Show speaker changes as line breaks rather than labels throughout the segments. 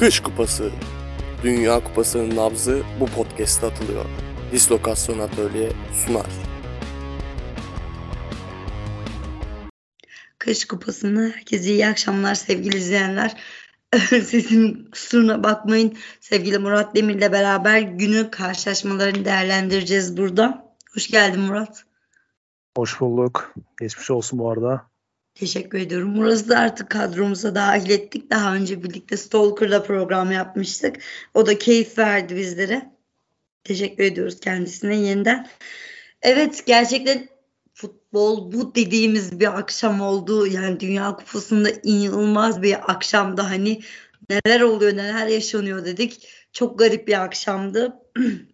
Kış Kupası, Dünya Kupası'nın nabzı bu podcast'te atılıyor. Dislokasyon Atölye sunar.
Kış Kupası'nı herkese iyi akşamlar sevgili izleyenler. Sesim kusuruna bakmayın. Sevgili Murat Demir'le beraber günü karşılaşmalarını değerlendireceğiz burada. Hoş geldin Murat.
Hoş bulduk. Geçmiş olsun bu arada.
Teşekkür ediyorum. Murat'ı da artık kadromuza dahil ettik. Daha önce birlikte Stalker'da program yapmıştık. O da keyif verdi bizlere. Teşekkür ediyoruz kendisine yeniden. Evet gerçekten futbol bu dediğimiz bir akşam oldu. Yani Dünya Kupası'nda inanılmaz bir akşamdı. Hani neler oluyor neler yaşanıyor dedik. Çok garip bir akşamdı.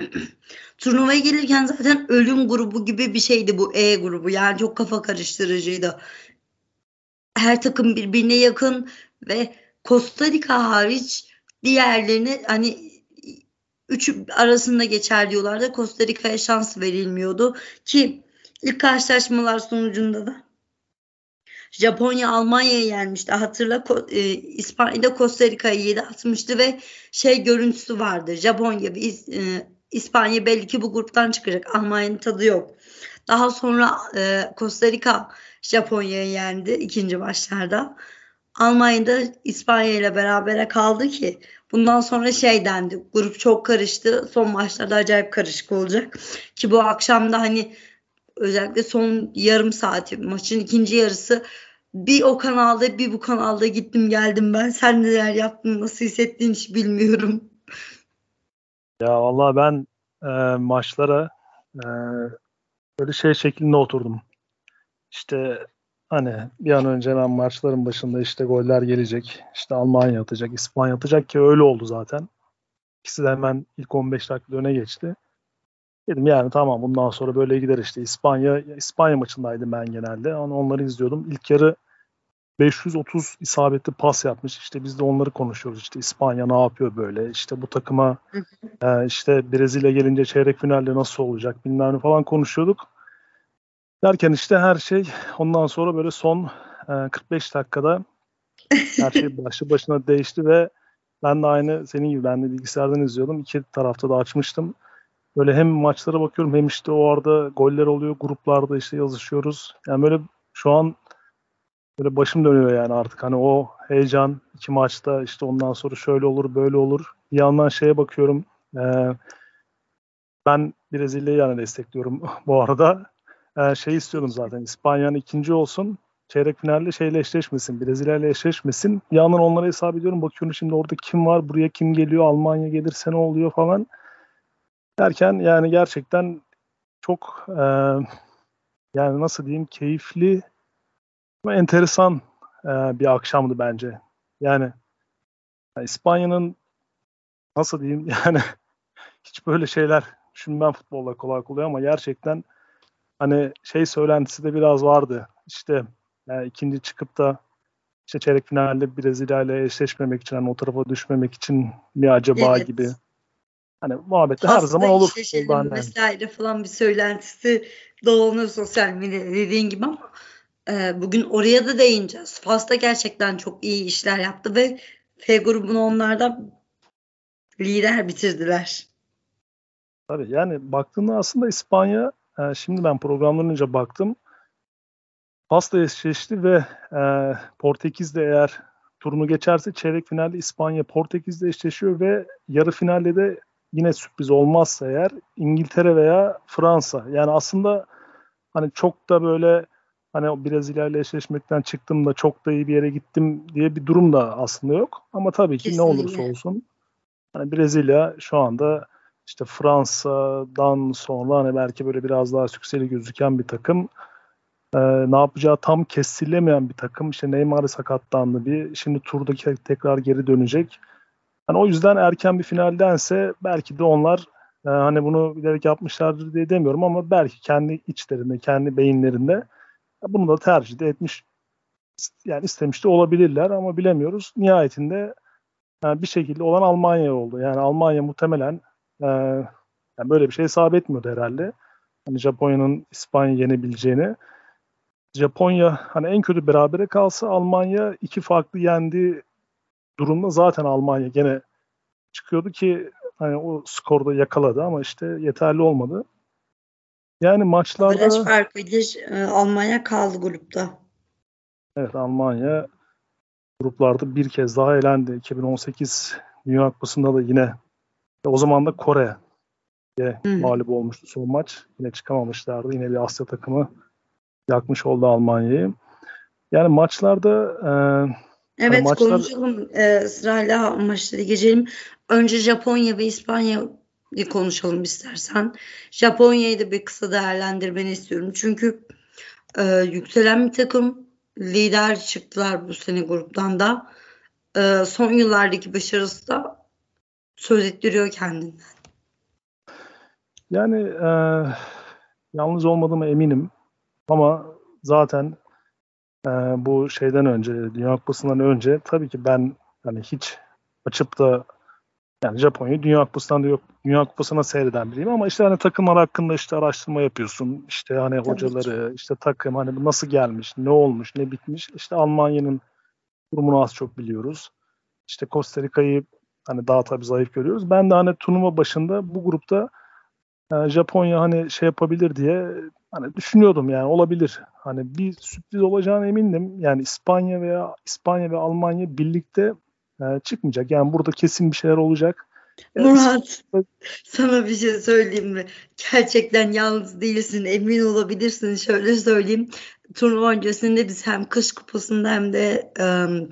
Turnuvaya gelirken zaten ölüm grubu gibi bir şeydi bu E grubu. Yani çok kafa karıştırıcıydı. Her takım birbirine yakın ve Costa Rica hariç diğerlerine hani üç arasında geçer diyorlardı. Costa Rica'ya şans verilmiyordu ki ilk karşılaşmalar sonucunda da Japonya Almanya'yı yenmişti. Hatırla e, İspanya'da Costa Rica'yı 7 atmıştı ve şey görüntüsü vardı. Japonya ve e, İspanya belli ki bu gruptan çıkacak. Almanya'nın tadı yok. Daha sonra e, Costa Rica Japonya'yı yendi ikinci maçlarda. Almanya'da İspanya ile berabere kaldı ki bundan sonra şey dendi. Grup çok karıştı. Son maçlarda acayip karışık olacak. Ki bu akşam da hani özellikle son yarım saati maçın ikinci yarısı bir o kanalda bir bu kanalda gittim geldim ben. Sen neler yaptın nasıl hissettiğini hiç bilmiyorum.
Ya vallahi ben e, maçlara e, böyle şey şeklinde oturdum. İşte hani bir an önce ben maçların başında işte goller gelecek. İşte Almanya atacak, İspanya atacak ki öyle oldu zaten. İkisi de hemen ilk 15 dakika öne geçti. Dedim yani tamam bundan sonra böyle gider işte. İspanya İspanya maçındaydım ben genelde. Onları izliyordum. İlk yarı 530 isabetli pas yapmış. İşte biz de onları konuşuyoruz. İşte İspanya ne yapıyor böyle? İşte bu takıma e, işte Brezilya gelince çeyrek finalde nasıl olacak bilmem ne falan konuşuyorduk. Derken işte her şey ondan sonra böyle son e, 45 dakikada her şey başlı başına değişti ve ben de aynı senin gibi ben de bilgisayardan izliyordum. İki tarafta da açmıştım. Böyle hem maçlara bakıyorum hem işte o arada goller oluyor. Gruplarda işte yazışıyoruz. Yani böyle şu an böyle başım dönüyor yani artık. Hani o heyecan iki maçta işte ondan sonra şöyle olur böyle olur. Bir yandan şeye bakıyorum. E, ben Brezilya'yı yani destekliyorum bu arada. E, şey istiyordum zaten. İspanya'nın ikinci olsun. Çeyrek finalde şeyle eşleşmesin. Brezilya ile eşleşmesin. Bir yandan onlara hesap ediyorum. Bakıyorum şimdi orada kim var? Buraya kim geliyor? Almanya gelirse ne oluyor falan. Derken yani gerçekten çok e, yani nasıl diyeyim keyifli ama enteresan e, bir akşamdı bence. Yani, İspanya'nın nasıl diyeyim yani hiç böyle şeyler düşünmem futbolla kolay kolay ama gerçekten hani şey söylentisi de biraz vardı. İşte yani ikinci çıkıp da işte çeyrek finalde Brezilya ile eşleşmemek için hani o tarafa düşmemek için mi acaba evet. gibi. Hani muhabbette her zaman olur.
Hani. Vesaire falan bir söylentisi dolanıyor sosyal medyada dediğin gibi ama e, bugün oraya da değineceğiz. Fas'ta gerçekten çok iyi işler yaptı ve F grubunu onlardan lider bitirdiler.
Tabii yani baktığında aslında İspanya e, şimdi ben programdan önce baktım. Fas'la eşleşti ve e, Portekiz de eğer turunu geçerse çeyrek finalde İspanya Portekiz'le eşleşiyor ve yarı finalde de yine sürpriz olmazsa eğer İngiltere veya Fransa. Yani aslında hani çok da böyle hani Brezilya ile eşleşmekten çıktım da çok da iyi bir yere gittim diye bir durum da aslında yok. Ama tabii ki Kesinlikle. ne olursa olsun hani Brezilya şu anda işte Fransa'dan sonra hani belki böyle biraz daha sükseli gözüken bir takım. Ee, ne yapacağı tam kesilemeyen bir takım. İşte Neymar sakatlandı bir. Şimdi turdaki tekrar geri dönecek. Yani o yüzden erken bir finaldense belki de onlar e, hani bunu bilerek yapmışlardır diye demiyorum ama belki kendi içlerinde, kendi beyinlerinde bunu da tercih de etmiş yani istemiş de olabilirler ama bilemiyoruz. Nihayetinde yani e, bir şekilde olan Almanya oldu. Yani Almanya muhtemelen e, yani böyle bir şey hesap etmiyordu herhalde. Hani Japonya'nın İspanya yenebileceğini. Japonya hani en kötü berabere kalsa Almanya iki farklı yendi durumda zaten Almanya gene çıkıyordu ki hani o skorda yakaladı ama işte yeterli olmadı. Yani maçlarda
Averaj farkıyla e, Almanya kaldı grupta.
evet Almanya gruplarda bir kez daha elendi. 2018 Dünya Kupası'nda da yine o zaman da Kore mağlup olmuştu son maç. Yine çıkamamışlardı. Yine bir Asya takımı yakmış oldu Almanya'yı. Yani maçlarda e,
Evet
maçlar-
konuşalım. Ee, sırayla maçları geçelim. Önce Japonya ve İspanya'yı konuşalım istersen. Japonya'yı da bir kısa değerlendirmeni istiyorum. Çünkü e, yükselen bir takım lider çıktılar bu sene gruptan da. E, son yıllardaki başarısı da söz ettiriyor kendinden.
Yani e, yalnız olmadığıma eminim ama zaten e, bu şeyden önce, Dünya Kupası'ndan önce tabii ki ben hani hiç açıp da yani Japonya'yı Dünya Kupası'ndan da yok Dünya Kupası'na seyreden biriyim ama işte hani takımlar hakkında işte araştırma yapıyorsun. İşte hani
Tabii ki.
hocaları, işte takım hani nasıl gelmiş, ne olmuş, ne bitmiş. İşte Almanya'nın durumunu az çok biliyoruz. İşte Costa Rica'yı hani daha tabii zayıf görüyoruz. Ben de hani turnuva başında bu grupta e, Japonya hani şey yapabilir diye hani düşünüyordum yani olabilir. Hani bir sürpriz olacağına emindim. Yani İspanya veya İspanya ve Almanya birlikte e, çıkmayacak. Yani burada kesin bir şeyler olacak. E,
Murat, sana bir şey söyleyeyim mi? Gerçekten yalnız değilsin, emin olabilirsin. Şöyle söyleyeyim. Turnuva öncesinde biz hem kış kupasında hem de em,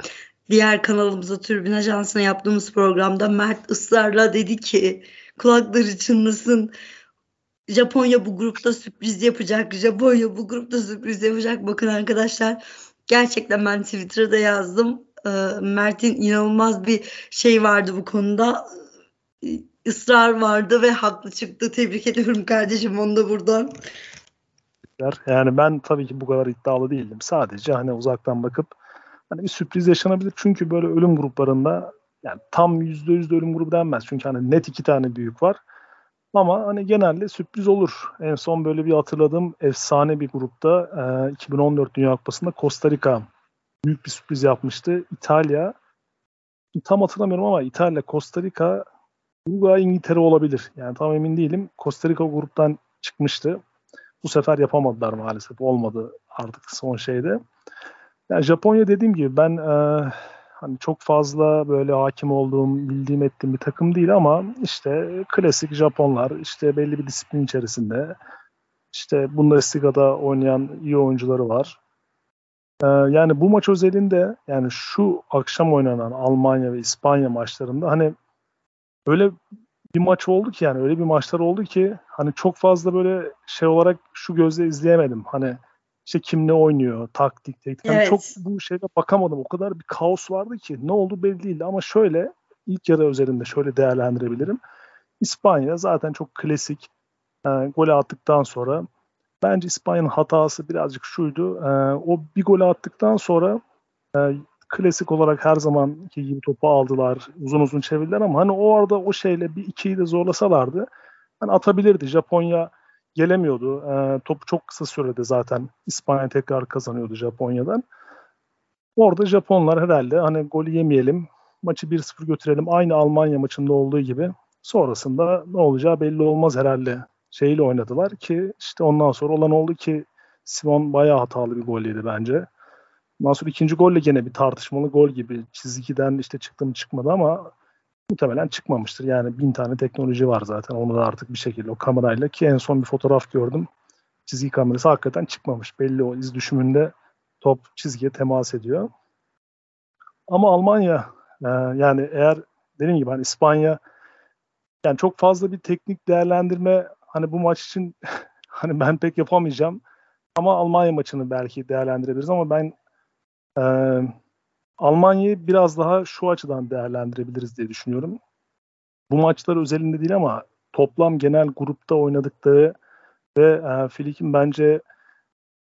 diğer kanalımıza Tribün Ajansı'na yaptığımız programda Mert ısrarla dedi ki kulakları çınlasın. Japonya bu grupta sürpriz yapacak. Japonya bu grupta sürpriz yapacak. Bakın arkadaşlar gerçekten ben Twitter'da yazdım. Ee, Mert'in inanılmaz bir şey vardı bu konuda. Israr vardı ve haklı çıktı. Tebrik ediyorum kardeşim onu da buradan.
Yani ben tabii ki bu kadar iddialı değildim. Sadece hani uzaktan bakıp hani bir sürpriz yaşanabilir. Çünkü böyle ölüm gruplarında yani tam yüzde yüz de ölüm grubu denmez. Çünkü hani net iki tane büyük var. Ama hani genelde sürpriz olur. En son böyle bir hatırladığım efsane bir grupta e, 2014 Dünya Kupası'nda Costa Rica büyük bir sürpriz yapmıştı. İtalya tam hatırlamıyorum ama İtalya, Costa Rica, Uruguay, İngiltere olabilir. Yani tam emin değilim. Costa Rica gruptan çıkmıştı. Bu sefer yapamadılar maalesef. Olmadı artık son şeyde. Yani Japonya dediğim gibi ben e, hani çok fazla böyle hakim olduğum, bildiğim ettiğim bir takım değil ama işte klasik Japonlar işte belli bir disiplin içerisinde işte Bundesliga'da oynayan iyi oyuncuları var. Ee, yani bu maç özelinde yani şu akşam oynanan Almanya ve İspanya maçlarında hani öyle bir maç oldu ki yani öyle bir maçlar oldu ki hani çok fazla böyle şey olarak şu gözle izleyemedim. Hani işte kim ne oynuyor, taktik, teknik. Hani
Evet.
çok bu şeyde bakamadım. O kadar bir kaos vardı ki ne oldu belli değildi ama şöyle ilk yarı özelinde şöyle değerlendirebilirim. İspanya zaten çok klasik e, golü attıktan sonra bence İspanya'nın hatası birazcık şuydu. E, o bir golü attıktan sonra e, klasik olarak her zamanki gibi topu aldılar. Uzun uzun çevirdiler ama hani o arada o şeyle bir ikiyi de zorlasalardı hani atabilirdi. Japonya gelemiyordu. E, topu çok kısa sürede zaten İspanya tekrar kazanıyordu Japonya'dan. Orada Japonlar herhalde hani golü yemeyelim, maçı 1-0 götürelim. Aynı Almanya maçında olduğu gibi sonrasında ne olacağı belli olmaz herhalde şeyle oynadılar ki işte ondan sonra olan oldu ki Simon bayağı hatalı bir gol yedi bence. Ondan sonra ikinci golle gene bir tartışmalı gol gibi çizgiden işte çıktı mı çıkmadı ama muhtemelen çıkmamıştır. Yani bin tane teknoloji var zaten. Onu da artık bir şekilde o kamerayla ki en son bir fotoğraf gördüm. Çizgi kamerası hakikaten çıkmamış. Belli o iz düşümünde top çizgiye temas ediyor. Ama Almanya e, yani eğer dediğim gibi hani İspanya yani çok fazla bir teknik değerlendirme hani bu maç için hani ben pek yapamayacağım. Ama Almanya maçını belki değerlendirebiliriz ama ben e, Almanya'yı biraz daha şu açıdan değerlendirebiliriz diye düşünüyorum. Bu maçlar özelinde değil ama toplam genel grupta oynadıkları ve e, Flick'in bence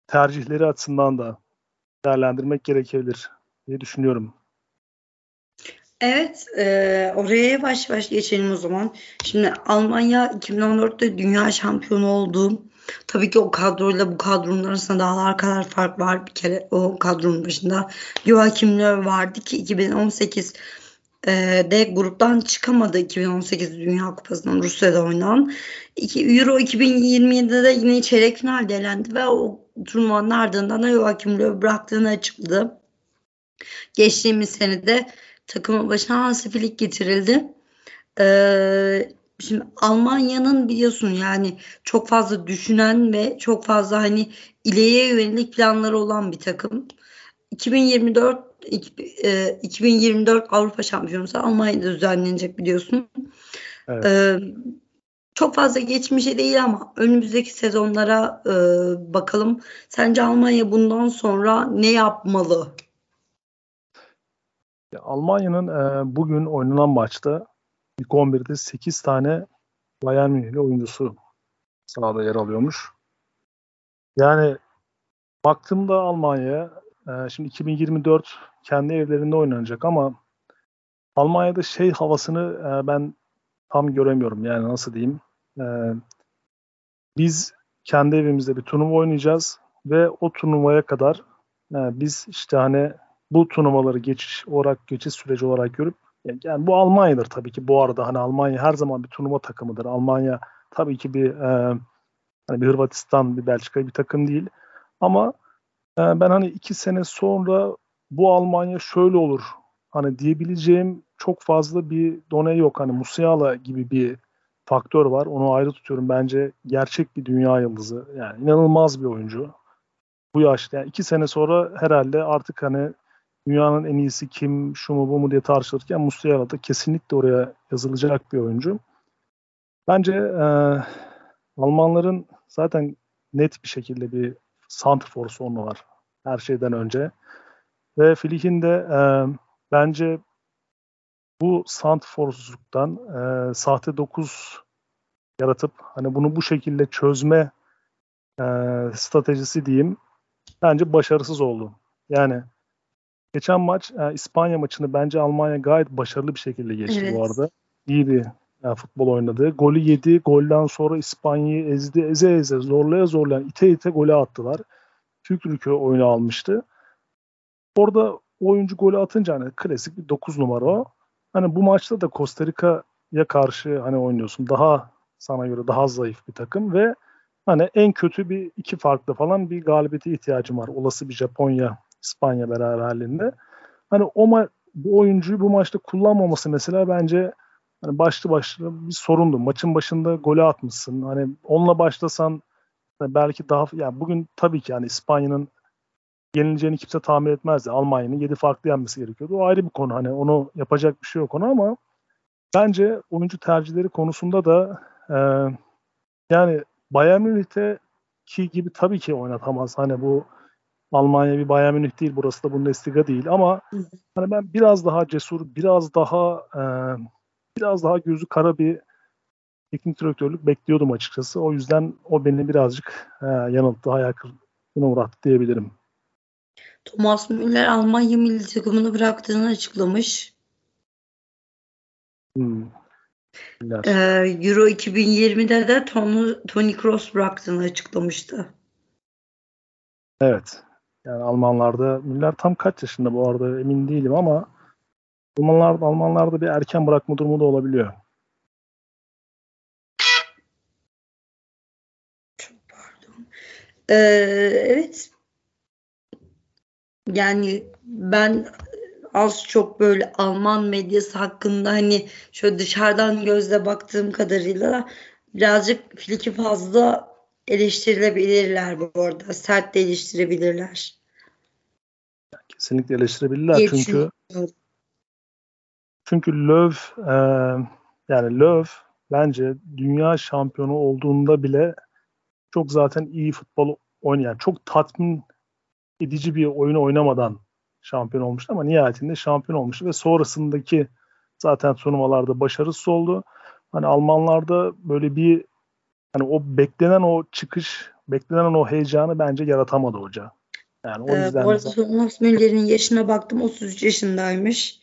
tercihleri açısından da değerlendirmek gerekebilir diye düşünüyorum.
Evet, e, oraya yavaş yavaş geçelim o zaman. Şimdi Almanya 2014'te dünya şampiyonu oldu. Tabii ki o kadroyla bu kadronun arasında dağlar kadar fark var. Bir kere o kadronun başında Joachim Löw vardı ki 2018 e, de gruptan çıkamadı 2018 Dünya Kupası'nın Rusya'da oynanan. Euro 2027'de de yine çeyrek finalde elendi ve o turnuvanın ardından da Joachim Löw bıraktığını açıkladı. Geçtiğimiz senede takımın başına Hansi Flick getirildi. Ee, şimdi Almanya'nın biliyorsun yani çok fazla düşünen ve çok fazla hani ileriye yönelik planları olan bir takım. 2024 2024 e, Avrupa Şampiyonası Almanya'da düzenlenecek biliyorsun. Evet. Ee, çok fazla geçmişe değil ama önümüzdeki sezonlara e, bakalım. Sence Almanya bundan sonra ne yapmalı?
Almanya'nın e, bugün oynanan maçta ilk 11'de 8 tane Bayern Münihli oyuncusu sahada yer alıyormuş. Yani baktığımda Almanya e, şimdi 2024 kendi evlerinde oynanacak ama Almanya'da şey havasını e, ben tam göremiyorum. Yani nasıl diyeyim? E, biz kendi evimizde bir turnuva oynayacağız ve o turnuvaya kadar e, biz işte hani bu turnuvaları geçiş olarak geçiş süreci olarak görüp yani bu Almanya'dır tabii ki bu arada hani Almanya her zaman bir turnuva takımıdır. Almanya tabii ki bir e, hani bir Hırvatistan, bir Belçika bir takım değil. Ama e, ben hani iki sene sonra bu Almanya şöyle olur hani diyebileceğim çok fazla bir done yok. Hani Musiala gibi bir faktör var. Onu ayrı tutuyorum. Bence gerçek bir dünya yıldızı. Yani inanılmaz bir oyuncu. Bu yaşta yani iki sene sonra herhalde artık hani dünyanın en iyisi kim, şu mu bu mu diye tartışılırken Musiala da kesinlikle oraya yazılacak bir oyuncu. Bence e, Almanların zaten net bir şekilde bir santrfor sorunu var her şeyden önce. Ve Flick'in de e, bence bu santrforsuzluktan e, sahte 9 yaratıp hani bunu bu şekilde çözme e, stratejisi diyeyim bence başarısız oldu. Yani Geçen maç e, İspanya maçını bence Almanya gayet başarılı bir şekilde geçti evet. bu arada. İyi bir e, futbol oynadı. Golü yedi. Golden sonra İspanya'yı ezdi. Eze eze zorlaya zorlaya ite ite golü attılar. Türk oyunu almıştı. Orada oyuncu golü atınca hani klasik bir 9 numara o. Hani bu maçta da Costa Rica'ya karşı hani oynuyorsun. Daha sana göre daha zayıf bir takım ve hani en kötü bir iki farklı falan bir galibiyete ihtiyacım var. Olası bir Japonya İspanya beraberliğinde. Hani o ma bu oyuncuyu bu maçta kullanmaması mesela bence hani başlı başlı bir sorundu. Maçın başında golü atmışsın. Hani onunla başlasan hani belki daha yani bugün tabii ki yani İspanya'nın yenileceğini kimse tahmin etmezdi. Almanya'nın 7 farklı yenmesi gerekiyordu. O ayrı bir konu. Hani onu yapacak bir şey yok ona ama bence oyuncu tercihleri konusunda da e, yani Bayern Münih'te ki gibi tabii ki oynatamaz. Hani bu Almanya bir Bayern Münih değil, burası da Bundesliga değil ama hani ben biraz daha cesur, biraz daha e, biraz daha gözü kara bir teknik direktörlük bekliyordum açıkçası. O yüzden o beni birazcık e, yanılttı, hayal kırıklığına uğrattı diyebilirim.
Thomas Müller Almanya milli takımını bıraktığını açıklamış. Hmm. Ee, Euro 2020'de de Tony, Tony Kroos bıraktığını açıklamıştı.
Evet. Yani Almanlarda Müller tam kaç yaşında bu arada emin değilim ama Almanlar, Almanlarda bir erken bırakma durumu da olabiliyor.
Çok pardon. Ee, evet. Yani ben az çok böyle Alman medyası hakkında hani şöyle dışarıdan gözle baktığım kadarıyla birazcık Flick'i fazla eleştirilebilirler bu arada. Sert de eleştirebilirler.
Kesinlikle eleştirebilirler çünkü çünkü Löw e, yani Löw bence dünya şampiyonu olduğunda bile çok zaten iyi futbol oynayan, çok tatmin edici bir oyunu oynamadan şampiyon olmuştu ama nihayetinde şampiyon olmuştu ve sonrasındaki zaten turnuvalarda başarısız oldu. Hani Almanlarda böyle bir hani o beklenen o çıkış, beklenen o heyecanı bence yaratamadı hoca.
Yani o yüzden ee, bu arada Thomas Müller'in yaşına baktım 33 yaşındaymış.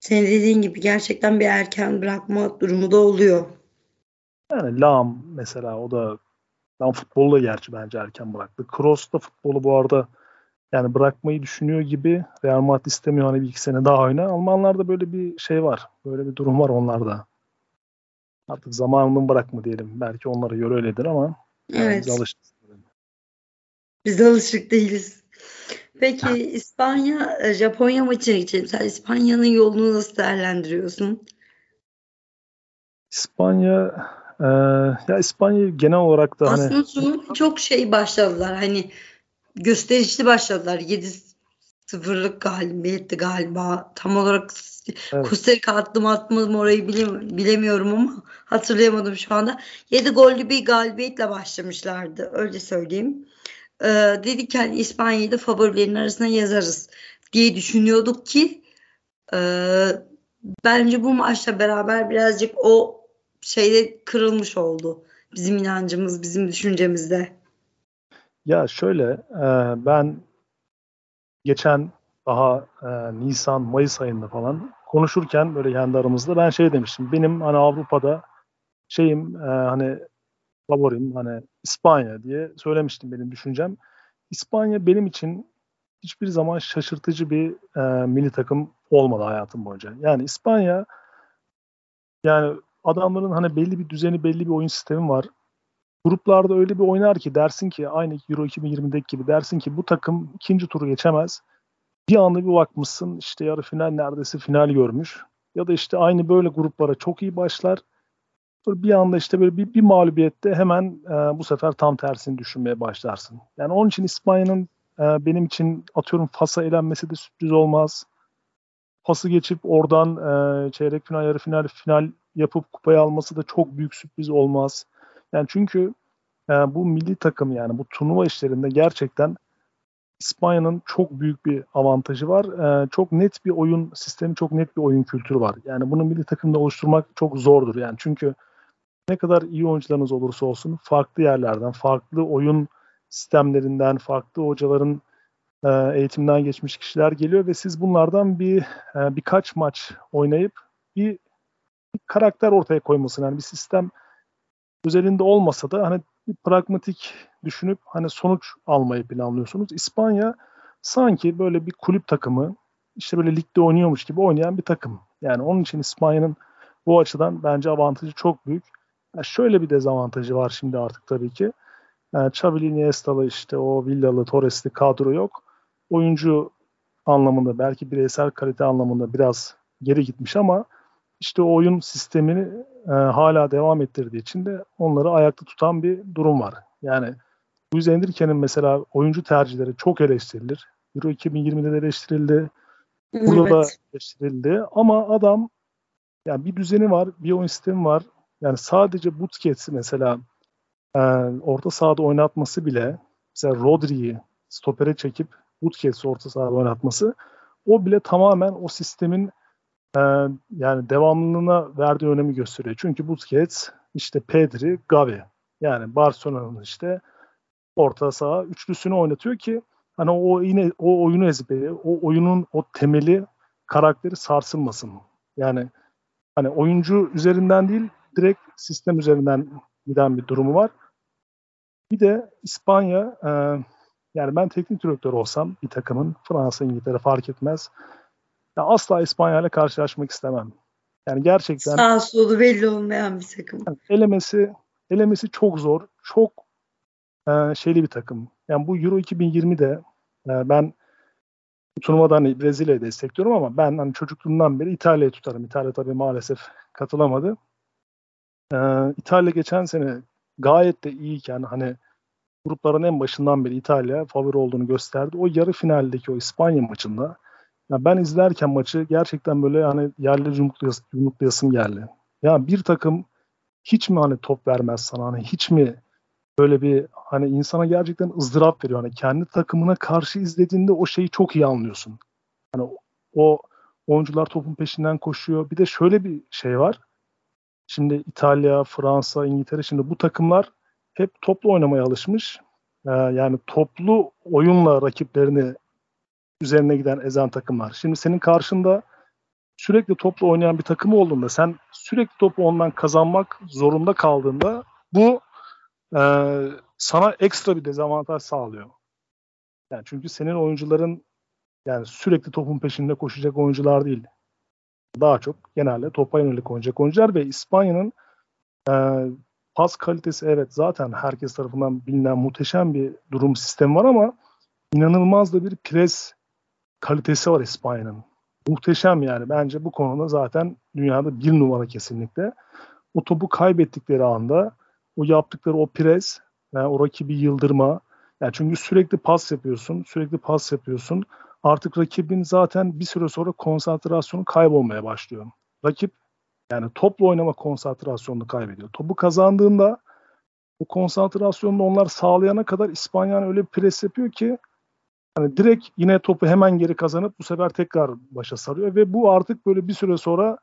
Senin dediğin gibi gerçekten bir erken bırakma durumu da oluyor.
Yani Lam mesela o da Lam futbolu da gerçi bence erken bıraktı. Kroos da futbolu bu arada Yani bırakmayı düşünüyor gibi Real Madrid istemiyor hani bir iki sene daha oyna. Almanlarda böyle bir şey var. Böyle bir durum var onlarda. Artık zamanını bırakma diyelim. Belki onlara göre öyledir ama
Evet.
biz alıştık.
Biz alışık değiliz. Peki İspanya, e, Japonya maçına geçelim. Sen İspanya'nın yolunu nasıl değerlendiriyorsun?
İspanya e, ya İspanya genel olarak da hani
Aslında çok şey başladılar. Hani gösterişli başladılar. 7-0'lık galibiyetti galiba. Tam olarak
Evet.
Costa Rica attım atmadım orayı bile- bilemiyorum ama hatırlayamadım şu anda. 7 gollü bir galibiyetle başlamışlardı. Öyle söyleyeyim. Ee, dedik hani İspanya'yı da favorilerin arasına yazarız diye düşünüyorduk ki e, bence bu maçla beraber birazcık o şeyde kırılmış oldu. Bizim inancımız, bizim düşüncemizde.
Ya şöyle, e, ben geçen daha e, Nisan, Mayıs ayında falan konuşurken böyle kendi aramızda ben şey demiştim. Benim hani Avrupa'da şeyim e, hani favorim hani İspanya diye söylemiştim benim düşüncem. İspanya benim için hiçbir zaman şaşırtıcı bir e, milli takım olmadı hayatım boyunca. Yani İspanya yani adamların hani belli bir düzeni, belli bir oyun sistemi var gruplarda öyle bir oynar ki dersin ki aynı Euro 2020'deki gibi dersin ki bu takım ikinci turu geçemez. Bir anda bir bakmışsın işte yarı final neredeyse final görmüş. Ya da işte aynı böyle gruplara çok iyi başlar. Bir anda işte böyle bir, bir mağlubiyette hemen e, bu sefer tam tersini düşünmeye başlarsın. Yani onun için İspanya'nın e, benim için atıyorum Fas'a elenmesi de sürpriz olmaz. Fas'ı geçip oradan e, çeyrek final, yarı final, final yapıp kupayı alması da çok büyük sürpriz olmaz. Yani çünkü e, bu milli takım yani bu turnuva işlerinde gerçekten İspanya'nın çok büyük bir avantajı var. E, çok net bir oyun sistemi, çok net bir oyun kültürü var. Yani bunu milli takımda oluşturmak çok zordur. Yani çünkü ne kadar iyi oyuncularınız olursa olsun farklı yerlerden, farklı oyun sistemlerinden, farklı hocaların e, eğitimden geçmiş kişiler geliyor ve siz bunlardan bir e, birkaç maç oynayıp bir, bir karakter ortaya koymasını yani bir sistem özelinde olmasa da hani pragmatik düşünüp hani sonuç almayı planlıyorsunuz. İspanya sanki böyle bir kulüp takımı işte böyle ligde oynuyormuş gibi oynayan bir takım. Yani onun için İspanya'nın bu açıdan bence avantajı çok büyük. Yani şöyle bir dezavantajı var şimdi artık tabii ki. Yani Xavi Iniesta'lı işte o Villalı, Torres'li kadro yok. Oyuncu anlamında belki bireysel kalite anlamında biraz geri gitmiş ama işte o oyun sistemini e, hala devam ettirdiği için de onları ayakta tutan bir durum var. Yani Luis Enrique'nin mesela oyuncu tercihleri çok eleştirilir. Euro 2020'de de eleştirildi. Burada da
Evet.
eleştirildi. Ama adam yani bir düzeni var, bir oyun sistemi var. Yani sadece Busquets'i mesela e, orta sahada oynatması bile mesela Rodri'yi stopere çekip Busquets'i orta sahada oynatması o bile tamamen o sistemin e, yani devamlılığına verdiği önemi gösteriyor. Çünkü Busquets, işte Pedri, Gavi. Yani Barcelona'nın işte orta saha üçlüsünü oynatıyor ki hani o yine o oyunu ezberi, o oyunun o temeli karakteri sarsılmasın. Yani hani oyuncu üzerinden değil direkt sistem üzerinden giden bir durumu var. Bir de İspanya e, yani ben teknik direktör olsam bir takımın Fransa, İngiltere fark etmez. Ya asla İspanya ile karşılaşmak istemem. Yani gerçekten
Sağ solu belli olmayan bir takım.
elemesi elemesi çok zor. Çok e, şeyli bir takım. Yani bu Euro 2020'de e, ben bu turnuvadan hani Brezilya'yı destekliyorum ama ben hani çocukluğumdan beri İtalya'yı tutarım. İtalya tabii maalesef katılamadı. E, İtalya geçen sene gayet de iyiyken hani grupların en başından beri İtalya favori olduğunu gösterdi. O yarı finaldeki o İspanya maçında ya ben izlerken maçı gerçekten böyle hani yerli yumruklayasım, yumruklayasım geldi. Ya bir takım hiç mi hani top vermez sana hani hiç mi böyle bir hani insana gerçekten ızdırap veriyor. Hani kendi takımına karşı izlediğinde o şeyi çok iyi anlıyorsun. Hani o oyuncular topun peşinden koşuyor. Bir de şöyle bir şey var. Şimdi İtalya, Fransa, İngiltere şimdi bu takımlar hep toplu oynamaya alışmış. Ee, yani toplu oyunla rakiplerini üzerine giden ezen takımlar. Şimdi senin karşında sürekli toplu oynayan bir takım olduğunda sen sürekli topu ondan kazanmak zorunda kaldığında bu e, sana ekstra bir dezavantaj sağlıyor. Yani çünkü senin oyuncuların yani sürekli topun peşinde koşacak oyuncular değil. Daha çok genelde topa yönelik oynayacak oyuncular ve İspanya'nın e, pas kalitesi evet zaten herkes tarafından bilinen muhteşem bir durum sistemi var ama inanılmaz da bir pres kalitesi var İspanya'nın. Muhteşem yani. Bence bu konuda zaten dünyada bir numara kesinlikle. O topu kaybettikleri anda o yaptıkları o pres, yani o rakibi yıldırma. Yani çünkü sürekli pas yapıyorsun, sürekli pas yapıyorsun. Artık rakibin zaten bir süre sonra konsantrasyonu kaybolmaya başlıyor. Rakip yani topla oynama konsantrasyonunu kaybediyor. Topu kazandığında bu konsantrasyonunu onlar sağlayana kadar İspanya öyle bir pres yapıyor ki hani direkt yine topu hemen geri kazanıp bu sefer tekrar başa sarıyor ve bu artık böyle bir süre sonra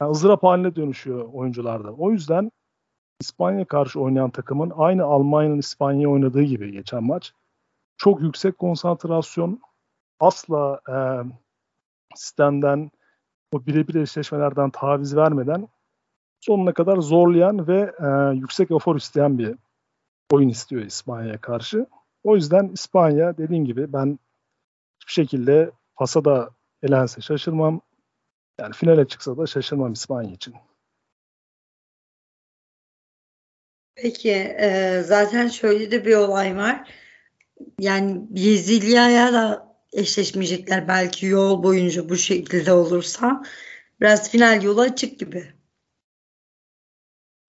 yani ızdırap haline dönüşüyor oyuncularda. O yüzden İspanya karşı oynayan takımın aynı Almanya'nın İspanya'ya oynadığı gibi geçen maç çok yüksek konsantrasyon asla e, sistemden o birebir eşleşmelerden taviz vermeden sonuna kadar zorlayan ve e, yüksek efor isteyen bir oyun istiyor İspanya'ya karşı. O yüzden İspanya dediğim gibi ben hiçbir şekilde pasa da elense şaşırmam. Yani finale çıksa da şaşırmam İspanya için.
Peki e, zaten şöyle de bir olay var. Yani Brezilya'ya da eşleşmeyecekler belki yol boyunca bu şekilde olursa. Biraz final yolu açık gibi.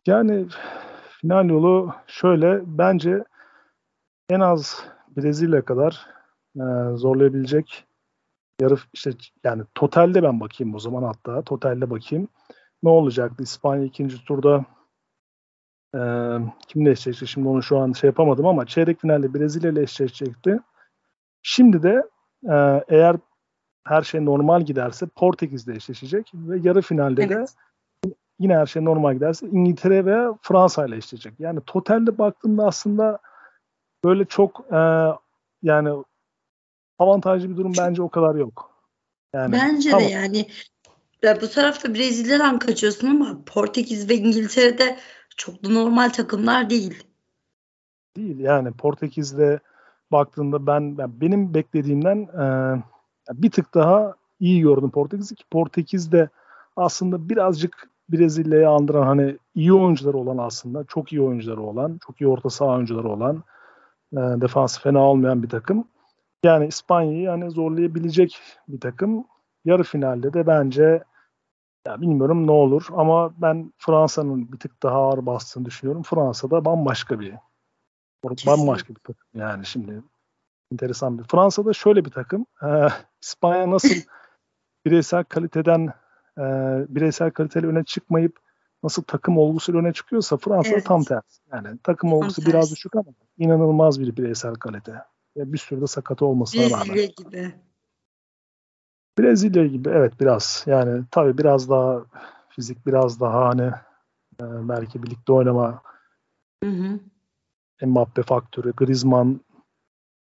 Yani final yolu şöyle bence en az Brezilya kadar e, zorlayabilecek yarı işte yani totalde ben bakayım o zaman hatta totalde bakayım. Ne olacaktı? İspanya ikinci turda e, kimle eşleşecekti? Şimdi onu şu an şey yapamadım ama çeyrek finalde Brezilya ile eşleşecekti. Şimdi de e, eğer her şey normal giderse Portekiz'de eşleşecek ve yarı finalde evet. de yine her şey normal giderse İngiltere ve Fransa ile eşleşecek. Yani totalde baktığımda aslında böyle çok e, yani avantajlı bir durum bence o kadar yok.
Yani, bence tamam. de yani ya bu tarafta Brezilya'dan kaçıyorsun ama Portekiz ve İngiltere'de çok da normal takımlar değil.
Değil yani Portekiz'de baktığında ben, ben benim beklediğimden e, bir tık daha iyi gördüm Portekiz'i ki Portekiz'de aslında birazcık Brezilya'yı andıran hani iyi oyuncuları olan aslında çok iyi oyuncuları olan, çok iyi orta saha oyuncuları olan e, defansı fena olmayan bir takım. Yani İspanya'yı yani zorlayabilecek bir takım. Yarı finalde de bence ya bilmiyorum ne olur ama ben Fransa'nın bir tık daha ağır bastığını düşünüyorum. Fransa'da bambaşka bir Kesinlikle. bambaşka bir takım yani şimdi enteresan bir. Fransa'da şöyle bir takım. Ee, İspanya nasıl bireysel kaliteden e, bireysel kaliteli öne çıkmayıp nasıl takım olgusuyla öne çıkıyorsa Fransa evet. tam tersi. Yani takım tam olgusu tersi. biraz düşük ama inanılmaz bir bireysel kalite. Ve bir sürü de sakatı olmasına
Brezilya rağmen. Brezilya gibi.
Brezilya gibi evet biraz. Yani tabii biraz daha fizik biraz daha hani e, belki birlikte oynama hı hı. Mbappe faktörü, Griezmann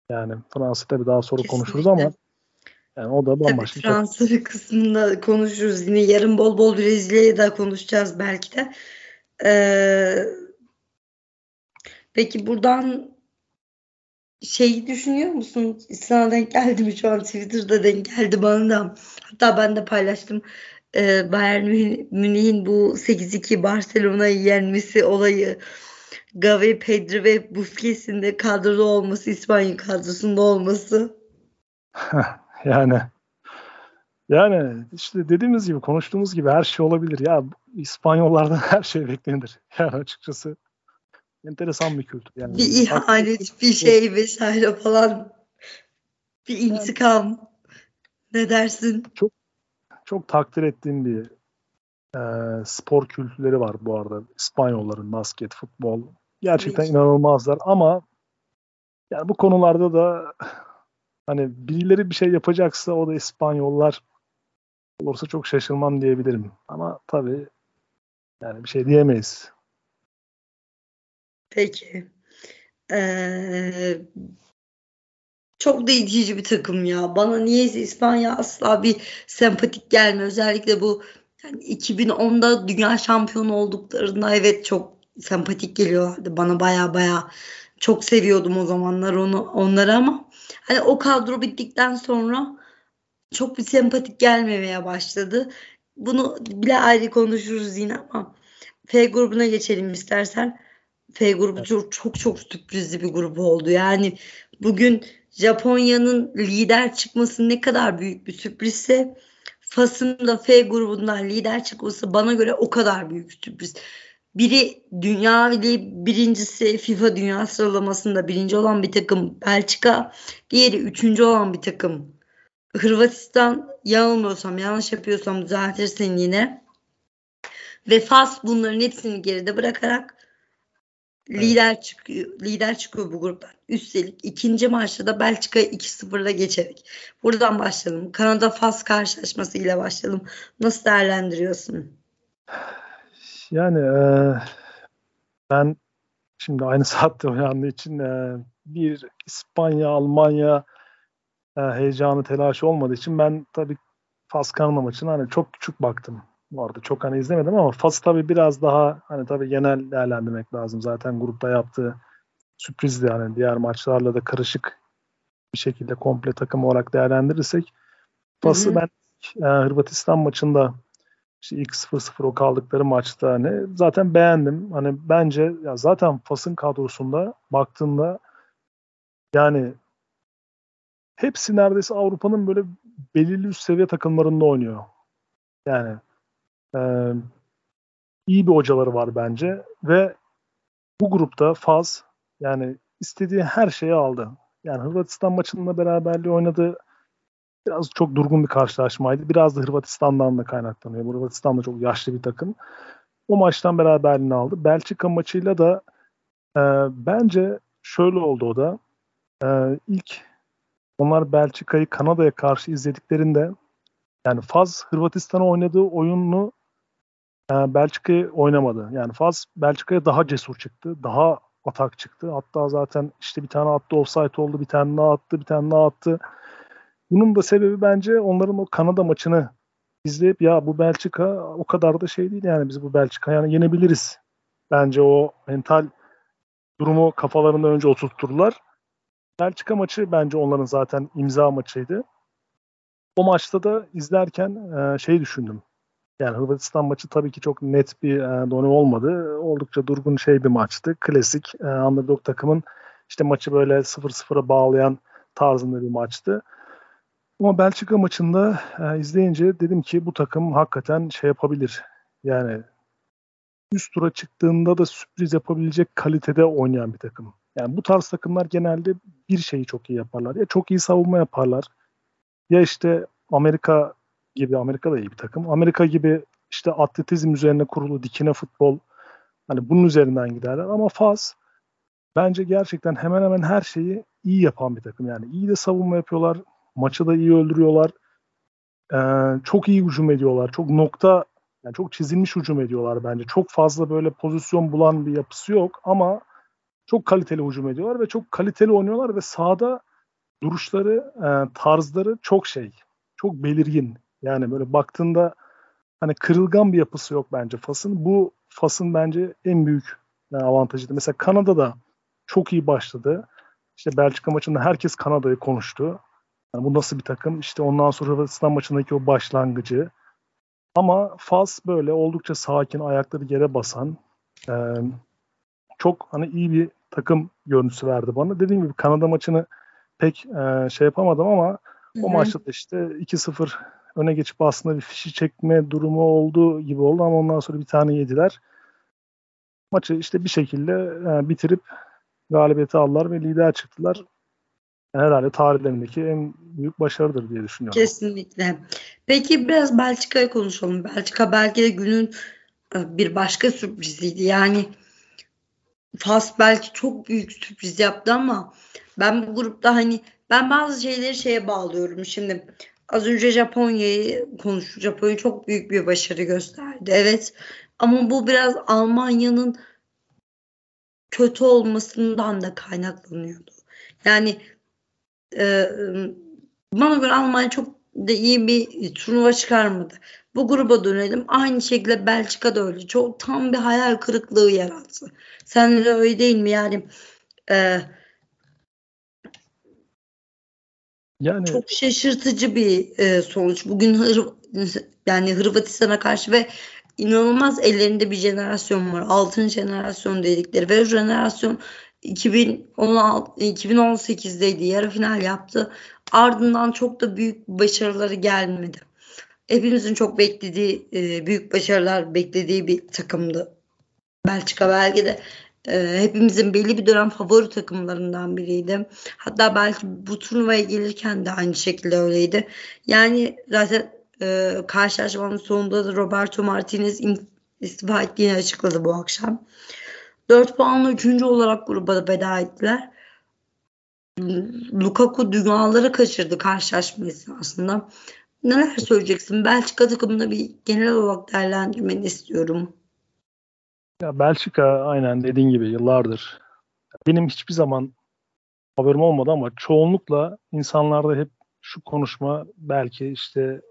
yani Fransa tabii daha sonra Kesinlikle. konuşuruz ama yani o da bambaşka.
Tabii Fransa bir kısmında konuşuruz. Yine yarın bol bol Brezilya'yı da konuşacağız belki de. Ee, peki buradan şeyi düşünüyor musun? Sana denk geldi mi şu an Twitter'da denk geldi bana da. Hatta ben de paylaştım. Ee, Bayern Münih'in bu 8-2 Barcelona'yı yenmesi olayı. Gavi, Pedri ve Busquets'in de kadroda olması, İspanya kadrosunda olması.
yani yani işte dediğimiz gibi konuştuğumuz gibi her şey olabilir. Ya İspanyollardan her şey beklenir. Yani açıkçası enteresan bir kültür. Yani
bir ihanet, bir şey vesaire falan. Bir intikam. Yani, ne dersin?
Çok çok takdir ettiğim bir e, spor kültürleri var bu arada. İspanyolların basket, futbol gerçekten evet. inanılmazlar ama yani bu konularda da hani birileri bir şey yapacaksa o da İspanyollar olursa çok şaşırmam diyebilirim. Ama tabii yani bir şey diyemeyiz.
Peki. Ee, çok da itici bir takım ya. Bana niyeyse İspanya asla bir sempatik gelmiyor. Özellikle bu yani 2010'da dünya şampiyonu olduklarında evet çok sempatik geliyorlardı. Bana baya baya çok seviyordum o zamanlar onu onları ama hani o kadro bittikten sonra çok bir sempatik gelmemeye başladı. Bunu bile ayrı konuşuruz yine ama F grubuna geçelim istersen. F grubu çok çok, çok sürprizli bir grup oldu. Yani bugün Japonya'nın lider çıkması ne kadar büyük bir sürprizse Fas'ın da F grubundan lider çıkması bana göre o kadar büyük sürpriz. Biri dünya birincisi FIFA dünya sıralamasında birinci olan bir takım Belçika, diğeri üçüncü olan bir takım Hırvatistan. Yanılmıyorsam yanlış yapıyorsam düzeltirsin yine. Ve Fas bunların hepsini geride bırakarak lider çıkıyor. Lider çıkıyor bu gruptan. Üstelik ikinci maçta da Belçika'yı 2-0'la geçerek. Buradan başlayalım. Kanada Fas karşılaşması ile başlayalım. Nasıl değerlendiriyorsun?
Yani e, ben şimdi aynı saatte uyandığı için e, bir İspanya, Almanya e, heyecanı, telaşı olmadığı için ben tabii Fas Kanada maçına hani çok küçük baktım. Bu arada çok hani izlemedim ama Fas tabii biraz daha hani tabii genel değerlendirmek lazım. Zaten grupta yaptığı sürprizdi yani diğer maçlarla da karışık bir şekilde komple takım olarak değerlendirirsek Fas'ı ben e, Hırvatistan maçında işte ilk 0-0 o kaldıkları maçta hani zaten beğendim. Hani bence ya zaten Fas'ın kadrosunda baktığında yani hepsi neredeyse Avrupa'nın böyle belirli üst seviye takımlarında oynuyor. Yani e, iyi bir hocaları var bence ve bu grupta Faz yani istediği her şeyi aldı. Yani Hırvatistan maçında beraberliği oynadı. Biraz çok durgun bir karşılaşmaydı. Biraz da Hırvatistan'dan da kaynaklanıyor. Hırvatistan da çok yaşlı bir takım. O maçtan beraberliğini aldı. Belçika maçıyla da e, bence şöyle oldu o da. E, ilk onlar Belçika'yı Kanada'ya karşı izlediklerinde yani Faz Hırvatistan'a oynadığı oyununu e, Belçika'yı oynamadı. Yani Faz Belçika'ya daha cesur çıktı. Daha atak çıktı. Hatta zaten işte bir tane attı offside oldu. Bir tane daha attı. Bir tane daha attı. Bunun da sebebi bence onların o Kanada maçını izleyip ya bu Belçika o kadar da şey değil yani biz bu Belçika yani yenebiliriz. Bence o mental durumu kafalarında önce oturtturdular. Belçika maçı bence onların zaten imza maçıydı. O maçta da izlerken e, şey düşündüm. Yani Hırvatistan maçı tabii ki çok net bir e, donu olmadı. Oldukça durgun şey bir maçtı. Klasik e, underdog takımın işte maçı böyle 0-0'a bağlayan tarzında bir maçtı. Ama Belçika maçında e, izleyince dedim ki bu takım hakikaten şey yapabilir. Yani üst tura çıktığında da sürpriz yapabilecek kalitede oynayan bir takım. Yani bu tarz takımlar genelde bir şeyi çok iyi yaparlar. Ya çok iyi savunma yaparlar. Ya işte Amerika gibi, Amerika da iyi bir takım. Amerika gibi işte atletizm üzerine kurulu dikine futbol hani bunun üzerinden giderler ama Faz bence gerçekten hemen hemen her şeyi iyi yapan bir takım. Yani iyi de savunma yapıyorlar. Maçı da iyi öldürüyorlar. Ee, çok iyi hücum ediyorlar. Çok nokta yani çok çizilmiş hücum ediyorlar bence. Çok fazla böyle pozisyon bulan bir yapısı yok ama çok kaliteli hücum ediyorlar ve çok kaliteli oynuyorlar ve sahada duruşları, e, tarzları çok şey, çok belirgin. Yani böyle baktığında hani kırılgan bir yapısı yok bence Fas'ın. Bu Fas'ın bence en büyük yani avantajıydı. Mesela Kanada'da çok iyi başladı. İşte Belçika maçında herkes Kanada'yı konuştu. Yani bu nasıl bir takım? İşte ondan sonra Hırvatistan maçındaki o başlangıcı. Ama Fas böyle oldukça sakin, ayakları yere basan, e, çok hani iyi bir takım görüntüsü verdi bana. Dediğim gibi Kanada maçını pek e, şey yapamadım ama Hı-hı. o maçta da işte 2-0 öne geçip aslında bir fişi çekme durumu oldu gibi oldu ama ondan sonra bir tane yediler. Maçı işte bir şekilde e, bitirip galibiyeti aldılar ve lider çıktılar. Herhalde tarihlerindeki en büyük başarıdır diye düşünüyorum.
Kesinlikle. Peki biraz Belçika'yı konuşalım. Belçika belki de günün e, bir başka sürpriziydi. Yani Fas belki çok büyük sürpriz yaptı ama ben bu grupta hani ben bazı şeyleri şeye bağlıyorum. Şimdi az önce Japonya'yı konuştuk. Japonya çok büyük bir başarı gösterdi. Evet. Ama bu biraz Almanya'nın kötü olmasından da kaynaklanıyordu. Yani e, bana göre Almanya çok da iyi bir turnuva çıkarmadı. Bu gruba dönelim. Aynı şekilde Belçika da öyle. Çok tam bir hayal kırıklığı yarattı. Sen de öyle değil mi? Yani e,
Yani
Çok şaşırtıcı bir e, sonuç. Bugün Hır yani Hırvatistan'a karşı ve inanılmaz ellerinde bir jenerasyon var. Altın jenerasyon dedikleri ve o jenerasyon 2016 2018'deydi. Yarı final yaptı. Ardından çok da büyük başarıları gelmedi. Hepimizin çok beklediği e, büyük başarılar beklediği bir takımdı. Belçika belki de e, hepimizin belli bir dönem favori takımlarından biriydi. Hatta belki bu turnuvaya gelirken de aynı şekilde öyleydi. Yani zaten e, karşılaşmanın sonunda da Roberto Martinez istifa ettiğini açıkladı bu akşam. 4 puanla 3. olarak gruba veda ettiler. Lukaku dünyaları kaçırdı karşılaşma esnasında. Neler söyleyeceksin? Belçika takımında bir genel olarak değerlendirmeni istiyorum.
Ya Belçika aynen dediğin gibi yıllardır. Benim hiçbir zaman haberim olmadı ama çoğunlukla insanlarda hep şu konuşma belki işte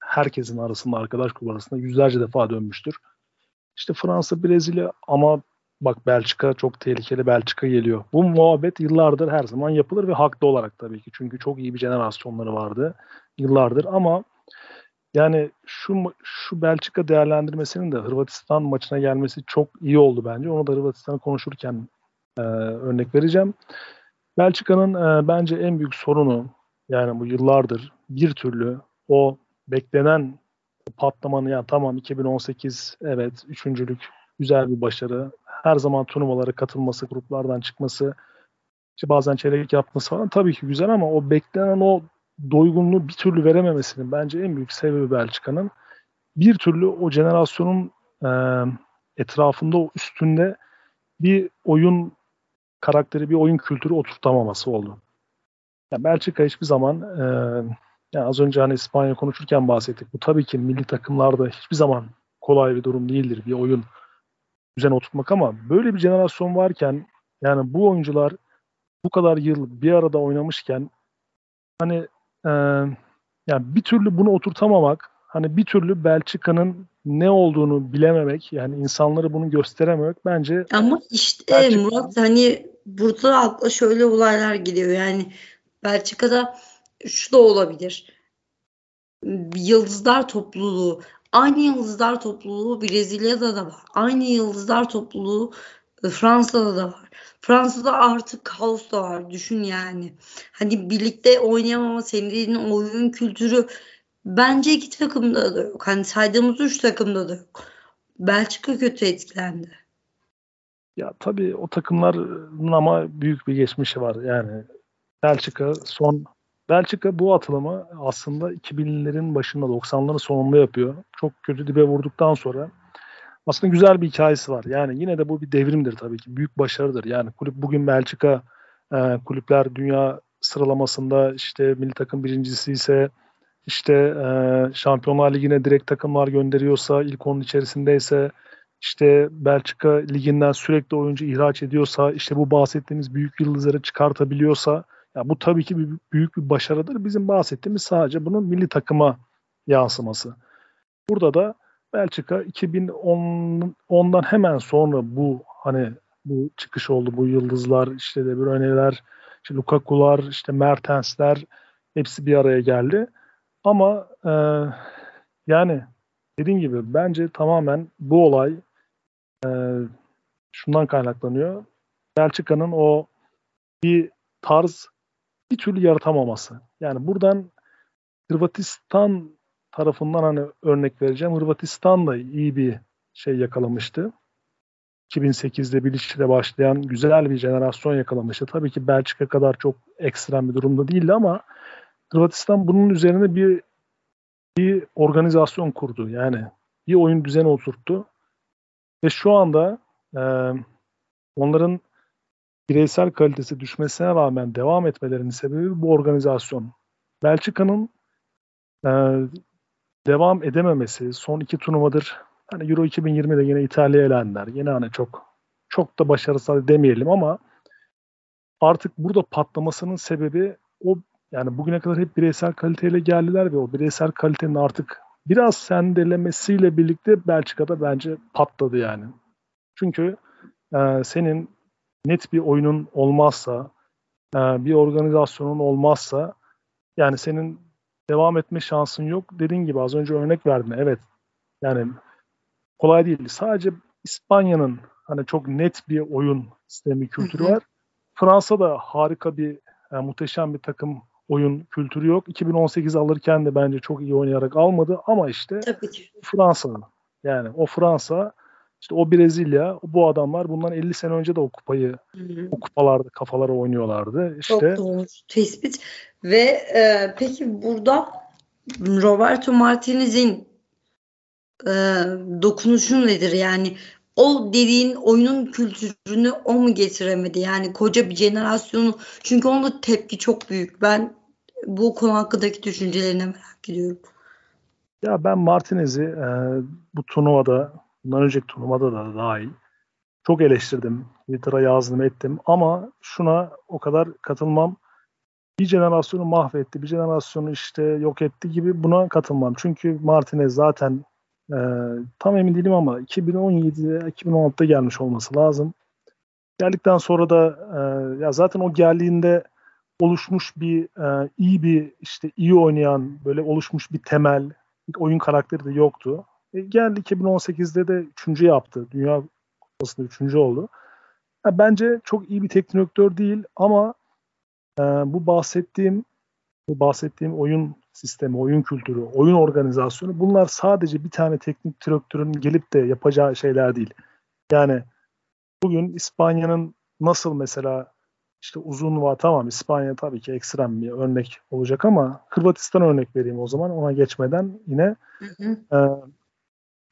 herkesin arasında arkadaş grubu arasında yüzlerce defa dönmüştür. İşte Fransa, Brezilya ama bak Belçika çok tehlikeli Belçika geliyor. Bu muhabbet yıllardır her zaman yapılır ve haklı olarak tabii ki. Çünkü çok iyi bir jenerasyonları vardı yıllardır ama yani şu şu Belçika değerlendirmesinin de Hırvatistan maçına gelmesi çok iyi oldu bence. Onu da Hırvatistan'ı konuşurken e, örnek vereceğim. Belçika'nın e, bence en büyük sorunu yani bu yıllardır bir türlü o beklenen patlamanın yani tamam 2018 evet üçüncülük güzel bir başarı. Her zaman turnuvalara katılması, gruplardan çıkması, işte bazen çeyrek yapması falan tabii ki güzel ama o beklenen o doygunluğu bir türlü verememesinin bence en büyük sebebi Belçika'nın bir türlü o jenerasyonun e, etrafında o üstünde bir oyun karakteri, bir oyun kültürü oturtamaması oldu. Yani Belçika hiçbir zaman e, yani az önce hani İspanya konuşurken bahsettik. Bu tabii ki milli takımlarda hiçbir zaman kolay bir durum değildir bir oyun düzen oturtmak ama böyle bir jenerasyon varken yani bu oyuncular bu kadar yıl bir arada oynamışken hani e, yani bir türlü bunu oturtamamak, hani bir türlü Belçika'nın ne olduğunu bilememek, yani insanları bunu gösterememek bence
Ama işte Belçika... Murat hani burada akla şöyle olaylar geliyor. Yani Belçika'da şu da olabilir. Yıldızlar topluluğu. Aynı yıldızlar topluluğu Brezilya'da da var. Aynı yıldızlar topluluğu Fransa'da da var. Fransa'da artık kaos da var. Düşün yani. Hani birlikte oynayamama senin oyun kültürü bence iki takımda da yok. Hani saydığımız üç takımda da yok. Belçika kötü etkilendi.
Ya tabii o takımların ama büyük bir geçmişi var. Yani Belçika son Belçika bu atılımı aslında 2000'lerin başında 90'ların sonunda yapıyor. Çok kötü dibe vurduktan sonra aslında güzel bir hikayesi var. Yani yine de bu bir devrimdir tabii ki. Büyük başarıdır. Yani kulüp bugün Belçika e, kulüpler dünya sıralamasında işte milli takım birincisi ise işte e, Şampiyonlar Ligi'ne direkt takımlar gönderiyorsa ilk onun içerisindeyse işte Belçika liginden sürekli oyuncu ihraç ediyorsa işte bu bahsettiğimiz büyük yıldızları çıkartabiliyorsa ya bu tabii ki bir, büyük bir başarıdır. Bizim bahsettiğimiz sadece bunun milli takıma yansıması. Burada da Belçika 2010'dan hemen sonra bu hani bu çıkış oldu. Bu yıldızlar, işte De Bruyne'ler, işte Lukaku'lar, işte Mertens'ler hepsi bir araya geldi. Ama e, yani dediğim gibi bence tamamen bu olay e, şundan kaynaklanıyor. Belçika'nın o bir tarz bir türlü yaratamaması. Yani buradan Hırvatistan tarafından hani örnek vereceğim. Hırvatistan da iyi bir şey yakalamıştı. 2008'de Bilic'le başlayan güzel bir jenerasyon yakalamıştı. Tabii ki Belçika kadar çok ekstrem bir durumda değildi ama Hırvatistan bunun üzerine bir bir organizasyon kurdu. Yani bir oyun düzeni oturttu. Ve şu anda e, onların bireysel kalitesi düşmesine rağmen devam etmelerinin sebebi bu organizasyon. Belçika'nın e, devam edememesi son iki turnuvadır hani Euro 2020'de yine İtalya elendiler. Yine hani çok çok da başarısız demeyelim ama artık burada patlamasının sebebi o yani bugüne kadar hep bireysel kaliteyle geldiler ve o bireysel kalitenin artık biraz sendelemesiyle birlikte Belçika'da bence patladı yani. Çünkü e, senin net bir oyunun olmazsa, e, bir organizasyonun olmazsa Yani senin devam etme şansın yok. Dediğin gibi az önce örnek verdin. Evet. Yani kolay değil. Sadece İspanya'nın hani çok net bir oyun sistemi kültürü var. Fransa'da harika bir yani muhteşem bir takım oyun kültürü yok. 2018 alırken de bence çok iyi oynayarak almadı ama işte
Tabii ki.
Fransa'nın yani o Fransa işte o Brezilya bu adamlar bundan 50 sene önce de o kupayı
Hı-hı.
o kupalarda kafalara oynuyorlardı. İşte
Çok doğru tespit. Ve e, peki burada Roberto Martinez'in e, dokunuşu nedir? Yani o dediğin oyunun kültürünü o mu getiremedi? Yani koca bir jenerasyonu çünkü onun tepki çok büyük. Ben bu konu hakkındaki düşüncelerini merak ediyorum.
Ya ben Martinez'i e, bu turnuvada, bundan önceki turnuvada da dahil çok eleştirdim. Twitter'a yazdım ettim ama şuna o kadar katılmam. Bir jenerasyonu mahvetti, bir jenerasyonu işte yok etti gibi buna katılmam. Çünkü Martinez zaten e, tam emin değilim ama 2017'de 2016'da gelmiş olması lazım. Geldikten sonra da e, ya zaten o geldiğinde oluşmuş bir e, iyi bir işte iyi oynayan böyle oluşmuş bir temel oyun karakteri de yoktu. E, geldi 2018'de de üçüncü yaptı. Dünya Kupası'nda üçüncü oldu. Ya, bence çok iyi bir teknik direktör değil ama e, bu bahsettiğim bu bahsettiğim oyun sistemi, oyun kültürü, oyun organizasyonu bunlar sadece bir tane teknik direktörün gelip de yapacağı şeyler değil. Yani bugün İspanya'nın nasıl mesela işte uzun var tamam İspanya tabii ki ekstrem bir örnek olacak ama Hırvatistan örnek vereyim o zaman ona geçmeden yine
Hı hı.
e,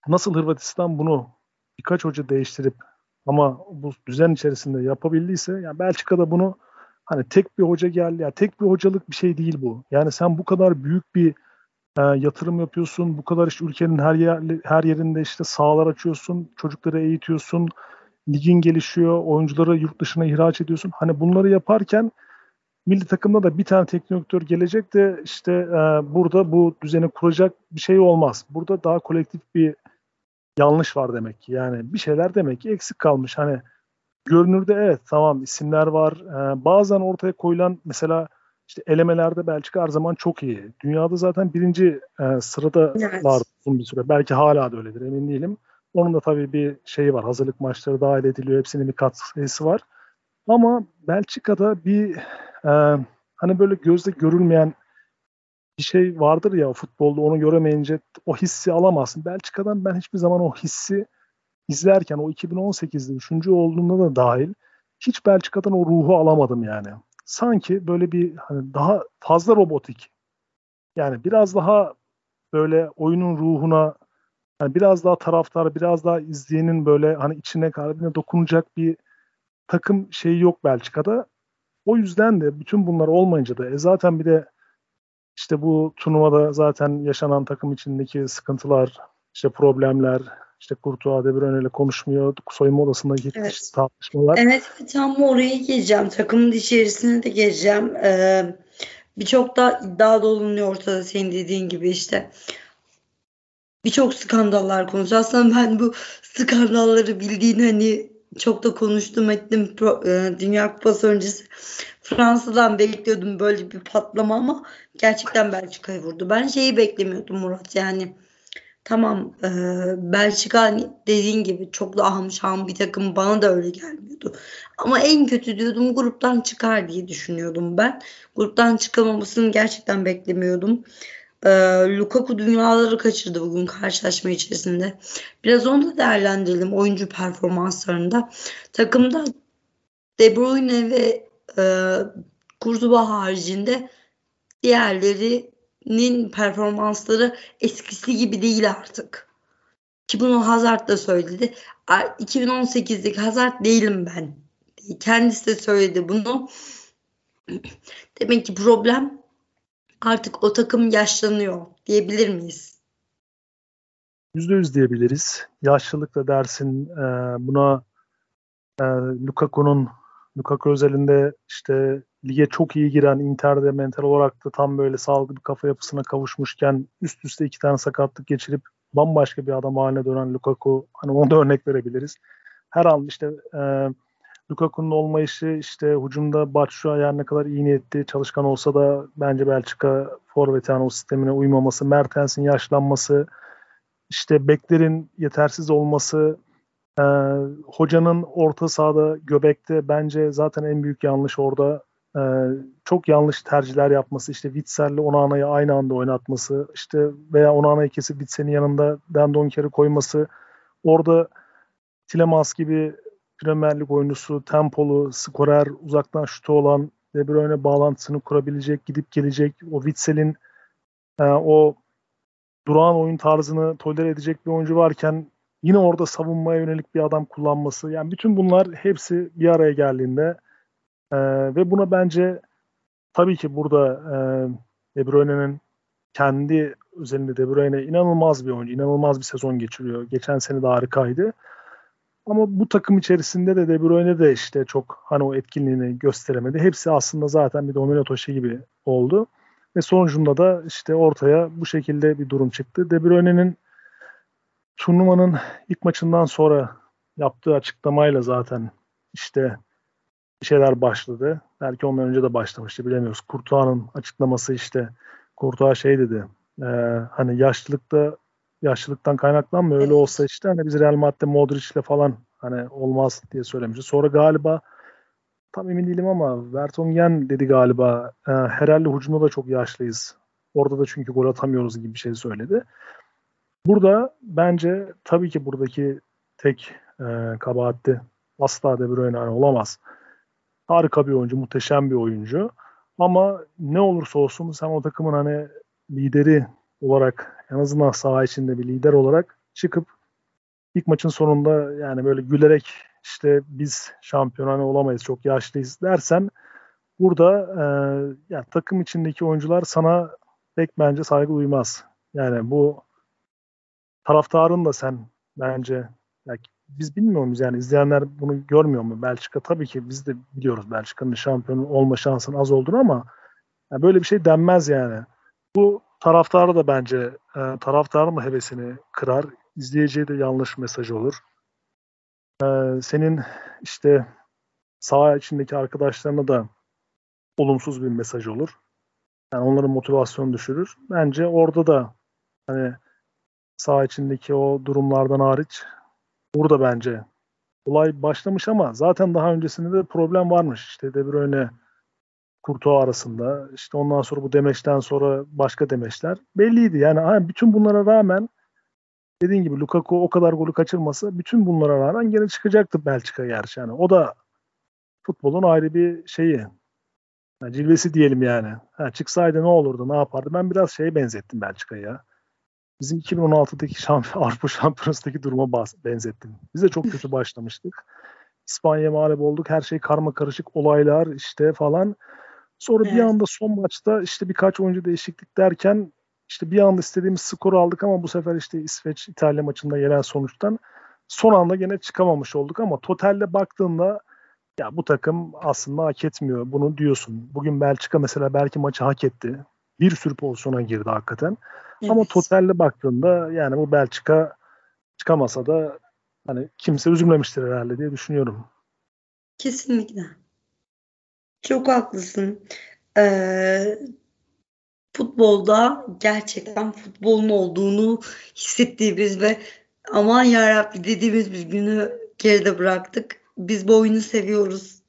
nasıl Hırvatistan bunu birkaç hoca değiştirip ama bu düzen içerisinde yapabildiyse yani Belçika'da bunu hani tek bir hoca geldi ya tek bir hocalık bir şey değil bu. Yani sen bu kadar büyük bir e, yatırım yapıyorsun, bu kadar işte ülkenin her yer, her yerinde işte sahalar açıyorsun, çocukları eğitiyorsun, ligin gelişiyor, oyuncuları yurt dışına ihraç ediyorsun. Hani bunları yaparken milli takımda da bir tane teknik direktör gelecek de işte e, burada bu düzeni kuracak bir şey olmaz. Burada daha kolektif bir yanlış var demek ki. Yani bir şeyler demek ki eksik kalmış. Hani görünürde evet tamam isimler var. E, bazen ortaya koyulan mesela işte elemelerde Belçika her zaman çok iyi. Dünyada zaten birinci e, sırada
Evet.
var uzun bir süre. Belki hala da öyledir emin değilim. Onun da tabii bir şeyi var. Hazırlık maçları dahil ediliyor. Hepsinin bir katkısı var. Ama Belçika'da bir e, hani böyle gözle görülmeyen bir şey vardır ya futbolda onu göremeyince o hissi alamazsın. Belçika'dan ben hiçbir zaman o hissi izlerken o 2018'de üçüncü olduğunda da dahil hiç Belçika'dan o ruhu alamadım yani. Sanki böyle bir hani daha fazla robotik. Yani biraz daha böyle oyunun ruhuna yani biraz daha taraftar, biraz daha izleyenin böyle hani içine kalbine dokunacak bir takım şeyi yok Belçika'da. O yüzden de bütün bunlar olmayınca da e zaten bir de işte bu turnuvada zaten yaşanan takım içindeki sıkıntılar, işte problemler, işte Kurtuğa De Bruyne ile konuşmuyor, soyunma odasındaki
Evet.
tartışmalar.
Evet tam oraya geleceğim. Takımın içerisine de geleceğim. Ee, Birçok da iddia dolunuyor ortada senin dediğin gibi işte. Birçok skandallar konuşuyor. Aslında ben bu skandalları bildiğin hani çok da konuştum ettim e, Dünya Kupası öncesi. Fransa'dan bekliyordum böyle bir patlama ama gerçekten Belçika'yı vurdu. Ben şeyi beklemiyordum Murat yani. Tamam e, Belçika dediğin gibi çok da ahım bir takım bana da öyle gelmiyordu. Ama en kötü diyordum gruptan çıkar diye düşünüyordum ben. Gruptan çıkamamasını gerçekten beklemiyordum. E, Lukaku dünyaları kaçırdı bugün karşılaşma içerisinde. Biraz onu da değerlendirelim oyuncu performanslarında. Takımda De Bruyne ve e, Kurtuba haricinde diğerlerinin performansları eskisi gibi değil artık. Ki bunu Hazard da söyledi. A- 2018'deki Hazard değilim ben. Kendisi de söyledi bunu. Demek ki problem artık o takım yaşlanıyor diyebilir miyiz?
Yüzde yüz diyebiliriz. Yaşlılık da dersin e, buna e, Lukaku'nun Lukaku özelinde işte lige çok iyi giren Inter'de mental olarak da tam böyle sağlıklı bir kafa yapısına kavuşmuşken üst üste iki tane sakatlık geçirip bambaşka bir adam haline dönen Lukaku hani ona da örnek verebiliriz. Her an işte e, Lukaku'nun olmayışı işte hücumda Batshuayi her ne kadar iyi niyetli çalışkan olsa da bence Belçika forvet yani o sistemine uymaması, Mertens'in yaşlanması, işte beklerin yetersiz olması, e, hocanın orta sahada göbekte bence zaten en büyük yanlış orada. E, çok yanlış tercihler yapması işte Witzel'le Onana'yı aynı anda oynatması işte veya Onana'yı kesip Witzel'in yanında Dan Donker'i koyması orada Tilemans gibi Premier Lig oyuncusu, tempolu, skorer, uzaktan şutu olan De Bruyne bağlantısını kurabilecek, gidip gelecek, o Witzel'in e, o durağan oyun tarzını tolere edecek bir oyuncu varken yine orada savunmaya yönelik bir adam kullanması. Yani bütün bunlar hepsi bir araya geldiğinde e, ve buna bence tabii ki burada e, De Bruyne'nin kendi özelinde De Bruyne inanılmaz bir oyuncu, inanılmaz bir sezon geçiriyor. Geçen sene de harikaydı. Ama bu takım içerisinde de De Bruyne de işte çok hani o etkinliğini gösteremedi. Hepsi aslında zaten bir domino taşı gibi oldu. Ve sonucunda da işte ortaya bu şekilde bir durum çıktı. De Bruyne'nin turnuvanın ilk maçından sonra yaptığı açıklamayla zaten işte bir şeyler başladı. Belki ondan önce de başlamıştı bilemiyoruz. Kurtuğa'nın açıklaması işte Kurtuğa şey dedi e, hani yaşlılıkta yaşlılıktan kaynaklanmıyor. Öyle olsa işte hani biz Real Madrid'de Modric'le falan hani olmaz diye söylemişti. Sonra galiba tam emin değilim ama Vertonghen dedi galiba e, herhalde hücumda da çok yaşlıyız. Orada da çünkü gol atamıyoruz gibi bir şey söyledi. Burada bence tabii ki buradaki tek e, kabahatli asla De Bruyne olamaz. Harika bir oyuncu, muhteşem bir oyuncu. Ama ne olursa olsun sen o takımın hani lideri olarak en azından saha içinde bir lider olarak çıkıp ilk maçın sonunda yani böyle gülerek işte biz şampiyon olamayız çok yaşlıyız dersen burada e, ya takım içindeki oyuncular sana pek bence saygı duymaz. Yani bu taraftarın da sen bence ya biz bilmiyor muyuz yani izleyenler bunu görmüyor mu? Belçika tabii ki biz de biliyoruz Belçika'nın şampiyon olma şansının az olduğunu ama yani böyle bir şey denmez yani. Bu taraftarı da bence e, taraftarın da hevesini kırar. İzleyiciye de yanlış mesaj olur. E, senin işte saha içindeki arkadaşlarına da olumsuz bir mesaj olur. Yani onların motivasyonu düşürür. Bence orada da hani saha içindeki o durumlardan hariç burada bence olay başlamış ama zaten daha öncesinde de problem varmış. İşte De Bruyne Kurtuğa arasında. İşte ondan sonra bu demeçten sonra başka demeçler. Belliydi yani bütün bunlara rağmen dediğin gibi Lukaku o kadar golü kaçırmasa bütün bunlara rağmen gene çıkacaktı Belçika gerçi. Yani o da futbolun ayrı bir şeyi. Yani cilvesi diyelim yani. Ha, çıksaydı ne olurdu, ne yapardı? Ben biraz şeye benzettim Belçika'yı ya. Bizim 2016'daki şampiyon, Avrupa Şampiyonası'ndaki duruma benzettim. Biz de çok kötü başlamıştık. İspanya mağlup olduk. Her şey karma karışık olaylar işte falan. Sonra evet. bir anda son maçta işte birkaç oyuncu değişiklik derken işte bir anda istediğimiz skoru aldık ama bu sefer işte İsveç İtalya maçında gelen sonuçtan son anda gene çıkamamış olduk ama totalde baktığında ya bu takım aslında hak etmiyor. Bunu diyorsun. Bugün Belçika mesela belki maçı hak etti. Bir sürü pozisyona girdi hakikaten. Evet. Ama totalde baktığında yani bu Belçika çıkamasa da hani kimse üzülmemiştir herhalde diye düşünüyorum.
Kesinlikle. Çok haklısın. Ee, futbolda gerçekten futbolun olduğunu hissettiğimiz ve aman yarabbi dediğimiz bir günü geride bıraktık. Biz bu oyunu seviyoruz.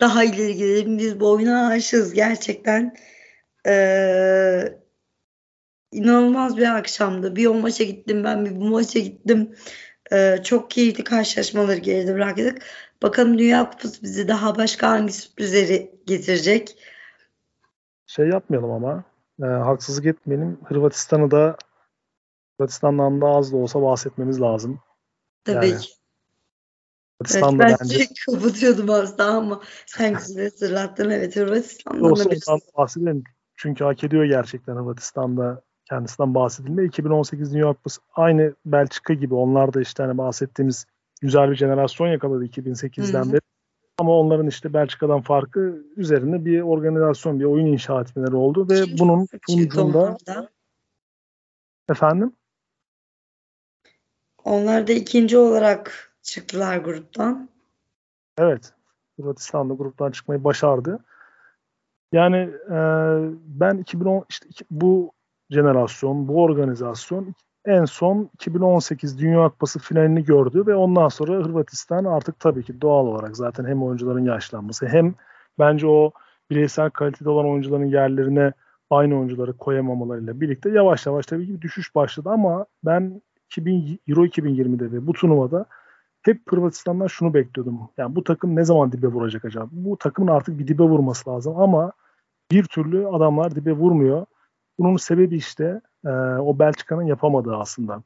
Daha ileri gidelim. Biz bu oyuna aşığız gerçekten. Ee, inanılmaz bir akşamdı. Bir o maça gittim ben bir bu maça gittim. Ee, çok keyifli karşılaşmaları geride bıraktık. Bakalım Dünya Kupası bizi daha başka hangi sürprizleri getirecek?
Şey yapmayalım ama e, haksızlık etmeyelim. Hırvatistan'ı da Hırvatistan'dan da az da olsa bahsetmemiz lazım.
Tabii yani, ki. Hırvatistan'da evet, ben bence... kapatıyordum aslında ama sen güzel hatırlattın. Evet Hırvatistan'dan da bir...
bahsedelim. Çünkü hak ediyor gerçekten Hırvatistan'da kendisinden bahsedilme. 2018 New York aynı Belçika gibi onlar da işte hani bahsettiğimiz güzel bir jenerasyon yakaladı 2008'den beri. Ama onların işte Belçika'dan farkı üzerinde bir organizasyon, bir oyun inşa etmeleri oldu ve Kim bunun sonucunda efendim
onlar da ikinci olarak çıktılar gruptan.
Evet. Hırvatistan da gruptan çıkmayı başardı. Yani e, ben 2010 işte bu jenerasyon, bu organizasyon en son 2018 Dünya Kupası finalini gördü ve ondan sonra Hırvatistan artık tabii ki doğal olarak zaten hem oyuncuların yaşlanması hem bence o bireysel kalitede olan oyuncuların yerlerine aynı oyuncuları koyamamalarıyla birlikte yavaş yavaş tabii ki düşüş başladı ama ben 2000, Euro 2020'de ve bu turnuvada hep Hırvatistan'dan şunu bekliyordum. Yani bu takım ne zaman dibe vuracak acaba? Bu takımın artık bir dibe vurması lazım ama bir türlü adamlar dibe vurmuyor. Bunun sebebi işte e, o Belçika'nın yapamadığı aslında.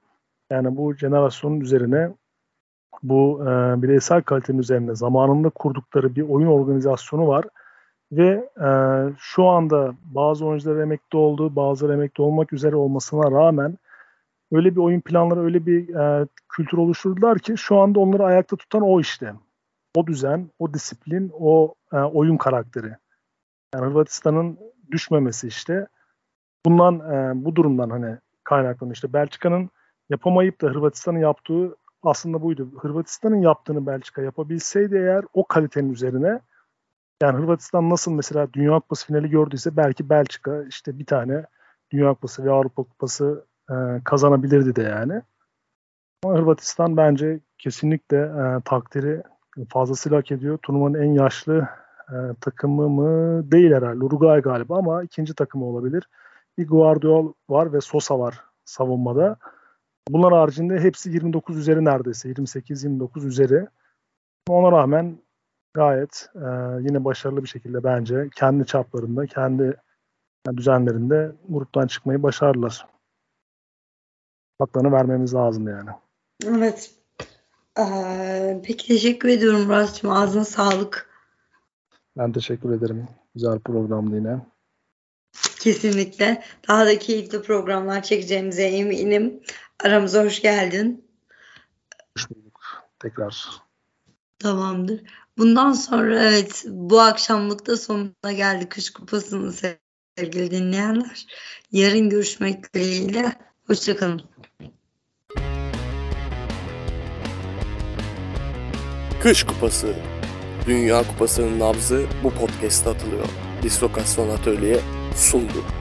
Yani bu jenerasyonun üzerine bu e, bireysel kalitenin üzerine zamanında kurdukları bir oyun organizasyonu var ve e, şu anda bazı oyuncular emekli oldu, bazıları emekli olmak üzere olmasına rağmen öyle bir oyun planları, öyle bir e, kültür oluşturdular ki şu anda onları ayakta tutan o işte. O düzen, o disiplin, o e, oyun karakteri. Yani Hırvatistan'ın düşmemesi işte. Bundan e, bu durumdan hani kaynaklanıyor. İşte Belçika'nın yapamayıp da Hırvatistan'ın yaptığı aslında buydu. Hırvatistan'ın yaptığını Belçika yapabilseydi eğer o kalitenin üzerine yani Hırvatistan nasıl mesela Dünya Kupası finali gördüyse belki Belçika işte bir tane Dünya Kupası ve Avrupa Kupası e, kazanabilirdi de yani. Ama Hırvatistan bence kesinlikle e, takdiri fazlasıyla hak ediyor. Turnuvanın en yaşlı e, takımı mı? Değil herhalde. Uruguay galiba ama ikinci takımı olabilir. Bir Guardiol var ve Sosa var savunmada. Bunlar haricinde hepsi 29 üzeri neredeyse. 28-29 üzeri. Ona rağmen gayet e, yine başarılı bir şekilde bence kendi çaplarında, kendi düzenlerinde gruptan çıkmayı başardılar. Haklarını vermemiz lazım yani.
Evet. Ee, peki teşekkür ediyorum Murat'cığım. Ağzına sağlık.
Ben teşekkür ederim. Güzel programdı yine.
Kesinlikle. Daha da keyifli programlar çekeceğimize eminim. Aramıza hoş geldin.
Hoş bulduk. Tekrar.
Tamamdır. Bundan sonra evet bu akşamlık da sonuna geldi Kış Kupası'nın sevgili dinleyenler. Yarın görüşmek dileğiyle. Hoşçakalın.
Kış Kupası Dünya Kupası'nın nabzı bu podcast'ta atılıyor. Dislokasyon Atölye 速度。